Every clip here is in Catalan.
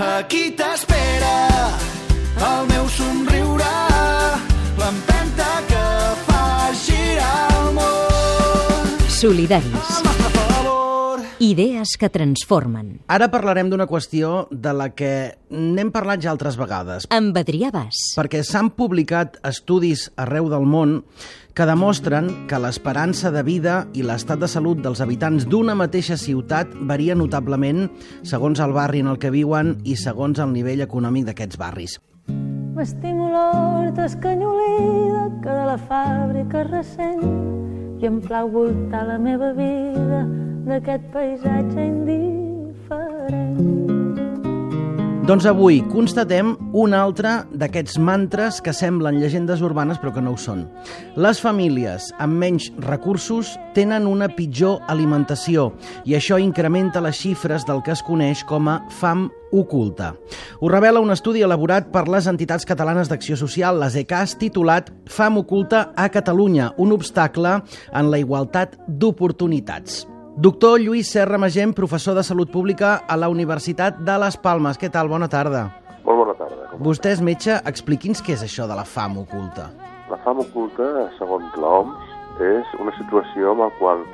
Aquí t'espera el meu somriure, l'empenta que fa girar el món. Solidaris. Favor. Idees que transformen. Ara parlarem d'una qüestió de la que n'hem parlat ja altres vegades, Amb Adrià Bas. perquè s'han publicat estudis arreu del món que demostren que l'esperança de vida i l'estat de salut dels habitants d'una mateixa ciutat varia notablement segons el barri en el que viuen i segons el nivell econòmic d'aquests barris. M'estimo l'hort escanyolida que de la fàbrica recent i em plau voltar la meva vida d'aquest paisatge indiferent. Doncs avui constatem un altre d'aquests mantres que semblen llegendes urbanes però que no ho són. Les famílies amb menys recursos tenen una pitjor alimentació i això incrementa les xifres del que es coneix com a fam oculta. Ho revela un estudi elaborat per les entitats catalanes d'acció social, les ECAS, titulat Fam oculta a Catalunya, un obstacle en la igualtat d'oportunitats. Doctor Lluís Serra Magent, professor de Salut Pública a la Universitat de Les Palmes. Què tal? Bona tarda. Molt bona tarda. Com Vostè és metge, expliqui'ns què és això de la fam oculta. La fam oculta, segons l'OMS, és una situació en la qual,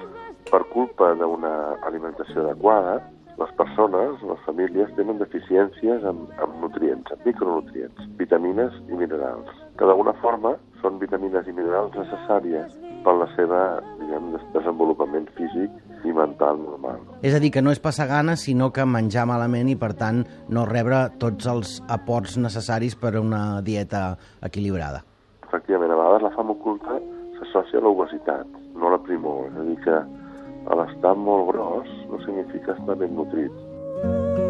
per culpa d'una alimentació adequada, les persones, les famílies, tenen deficiències en, en nutrients, en micronutrients, vitamines i minerals, que d'alguna forma són vitamines i minerals necessàries per la seva diguem, des- desenvolupament físic i mental normal. És a dir, que no és passar gana, sinó que menjar malament i, per tant, no rebre tots els aports necessaris per a una dieta equilibrada. Efectivament, a vegades la fam oculta s'associa a l'obesitat, no a la primor. És a dir, que l'estar molt gros no significa estar ben nutrit.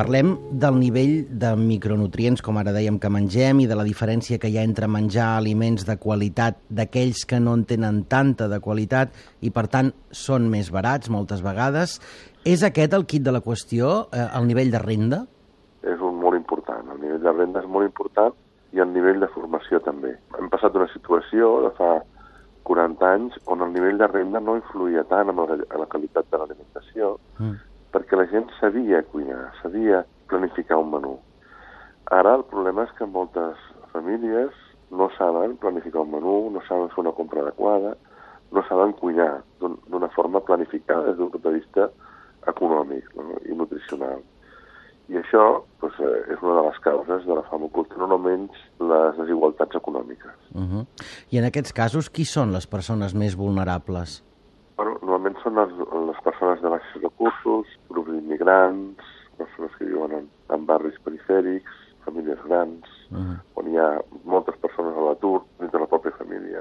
Parlem del nivell de micronutrients, com ara dèiem, que mengem i de la diferència que hi ha entre menjar aliments de qualitat d'aquells que no en tenen tanta de qualitat i, per tant, són més barats moltes vegades. És aquest el kit de la qüestió, eh, el nivell de renda? És un molt important. El nivell de renda és molt important i el nivell de formació també. Hem passat d'una situació de fa 40 anys on el nivell de renda no influïa tant en la, en la qualitat de l'alimentació Mm. Perquè la gent sabia cuinar, sabia planificar un menú. Ara el problema és que moltes famílies no saben planificar un menú, no saben fer una compra adequada, no saben cuinar d'un- d'una forma planificada des d'un punt de vista econòmic no? i nutricional. I això doncs, eh, és una de les causes de la fam oculta, no només les desigualtats econòmiques. Uh -huh. I en aquests casos, qui són les persones més vulnerables? Normalment són les, les persones de baixos recursos, grups d'immigrants, persones que viuen en, en barris perifèrics, famílies grans, Uh -huh. on hi ha moltes persones a l'atur dins de la pròpia família.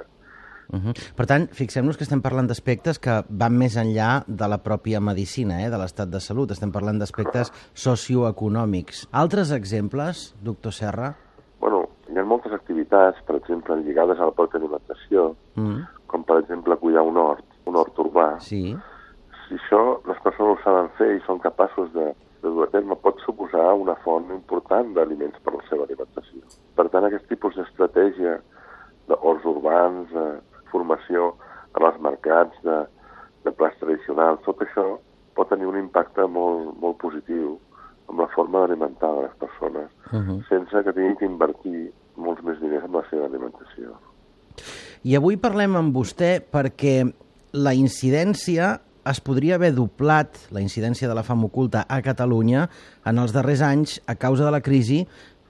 Uh -huh. Per tant, fixem-nos que estem parlant d'aspectes que van més enllà de la pròpia medicina, eh, de l'estat de salut. Estem parlant d'aspectes socioeconòmics. Altres exemples, doctor Serra? Bueno, hi ha moltes activitats, per exemple, lligades a la pròpia alimentació, Mm. com per exemple cuidar un hort, un hort urbà. Sí. Si això les persones ho saben fer i són capaços de, de dur a terme, pot suposar una font important d'aliments per a la seva alimentació. Per tant, aquest tipus d'estratègia d'horts urbans, de formació en els mercats, de, de plats tradicionals, tot això pot tenir un impacte molt, molt positiu en la forma d'alimentar les persones, Uh -huh. sense que tinguin que invertir molts més diners en la seva alimentació. I avui parlem amb vostè perquè la incidència es podria haver doblat, la incidència de la fam oculta a Catalunya, en els darrers anys a causa de la crisi,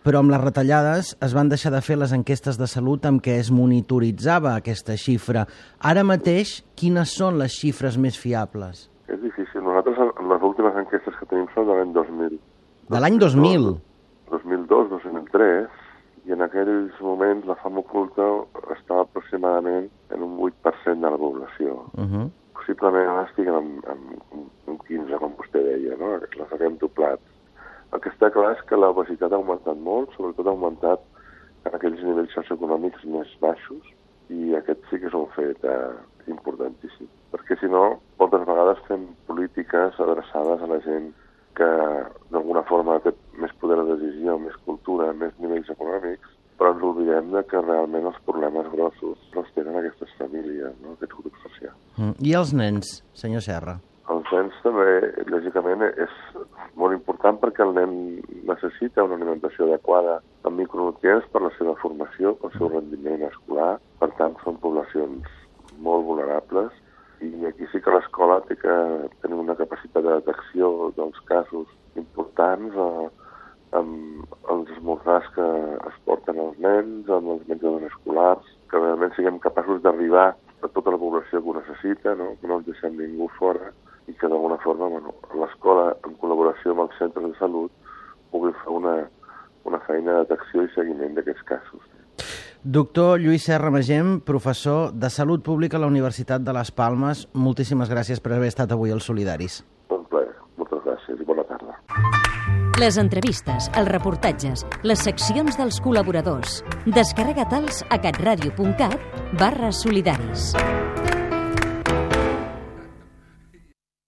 però amb les retallades es van deixar de fer les enquestes de salut amb què es monitoritzava aquesta xifra. Ara mateix, quines són les xifres més fiables? És difícil. Nosaltres, les últimes enquestes que tenim són de l'any 2000. De l'any 2000? 2002, 2003, i en aquells moments la fam oculta estava aproximadament en un 8% de la població. Uh -huh. Possiblement ara estiguem en, en, un 15, com vostè deia, no? Les haguem doblat. El que està clar és que l'obesitat ha augmentat molt, sobretot ha augmentat en aquells nivells socioeconòmics més baixos, i aquest sí que és un fet eh, importantíssim. Perquè si no, moltes vegades fem polítiques adreçades a la gent que d'alguna forma té més poder de decisió, més cultura, més nivells econòmics, però ens oblidem de que realment els problemes grossos els tenen aquestes famílies, no? aquests grups socials. Mm. I els nens, senyor Serra? Els nens també, lògicament, és molt important perquè el nen necessita una alimentació adequada amb micronutrients per la seva formació, pel seu rendiment escolar. Per tant, són poblacions molt vulnerables i aquí sí que l'escola té que tenir capacitat de detecció dels casos importants eh, amb els esmorzars que es porten els nens, amb els menjadors escolars, que realment siguem capaços d'arribar a tota la població que ho necessita, no, que no ens deixem ningú fora i que d'alguna forma bueno, l'escola, en col·laboració amb els centres de salut, pugui fer una, una feina de detecció i seguiment d'aquests casos. Doctor Lluís Serra Magem, professor de Salut Pública a la Universitat de Les Palmes, moltíssimes gràcies per haver estat avui als Solidaris. Un plaer. Moltes gràcies i bona tarda. Les entrevistes, els reportatges, les seccions dels col·laboradors. Descarrega-te'ls a catradio.cat barra solidaris.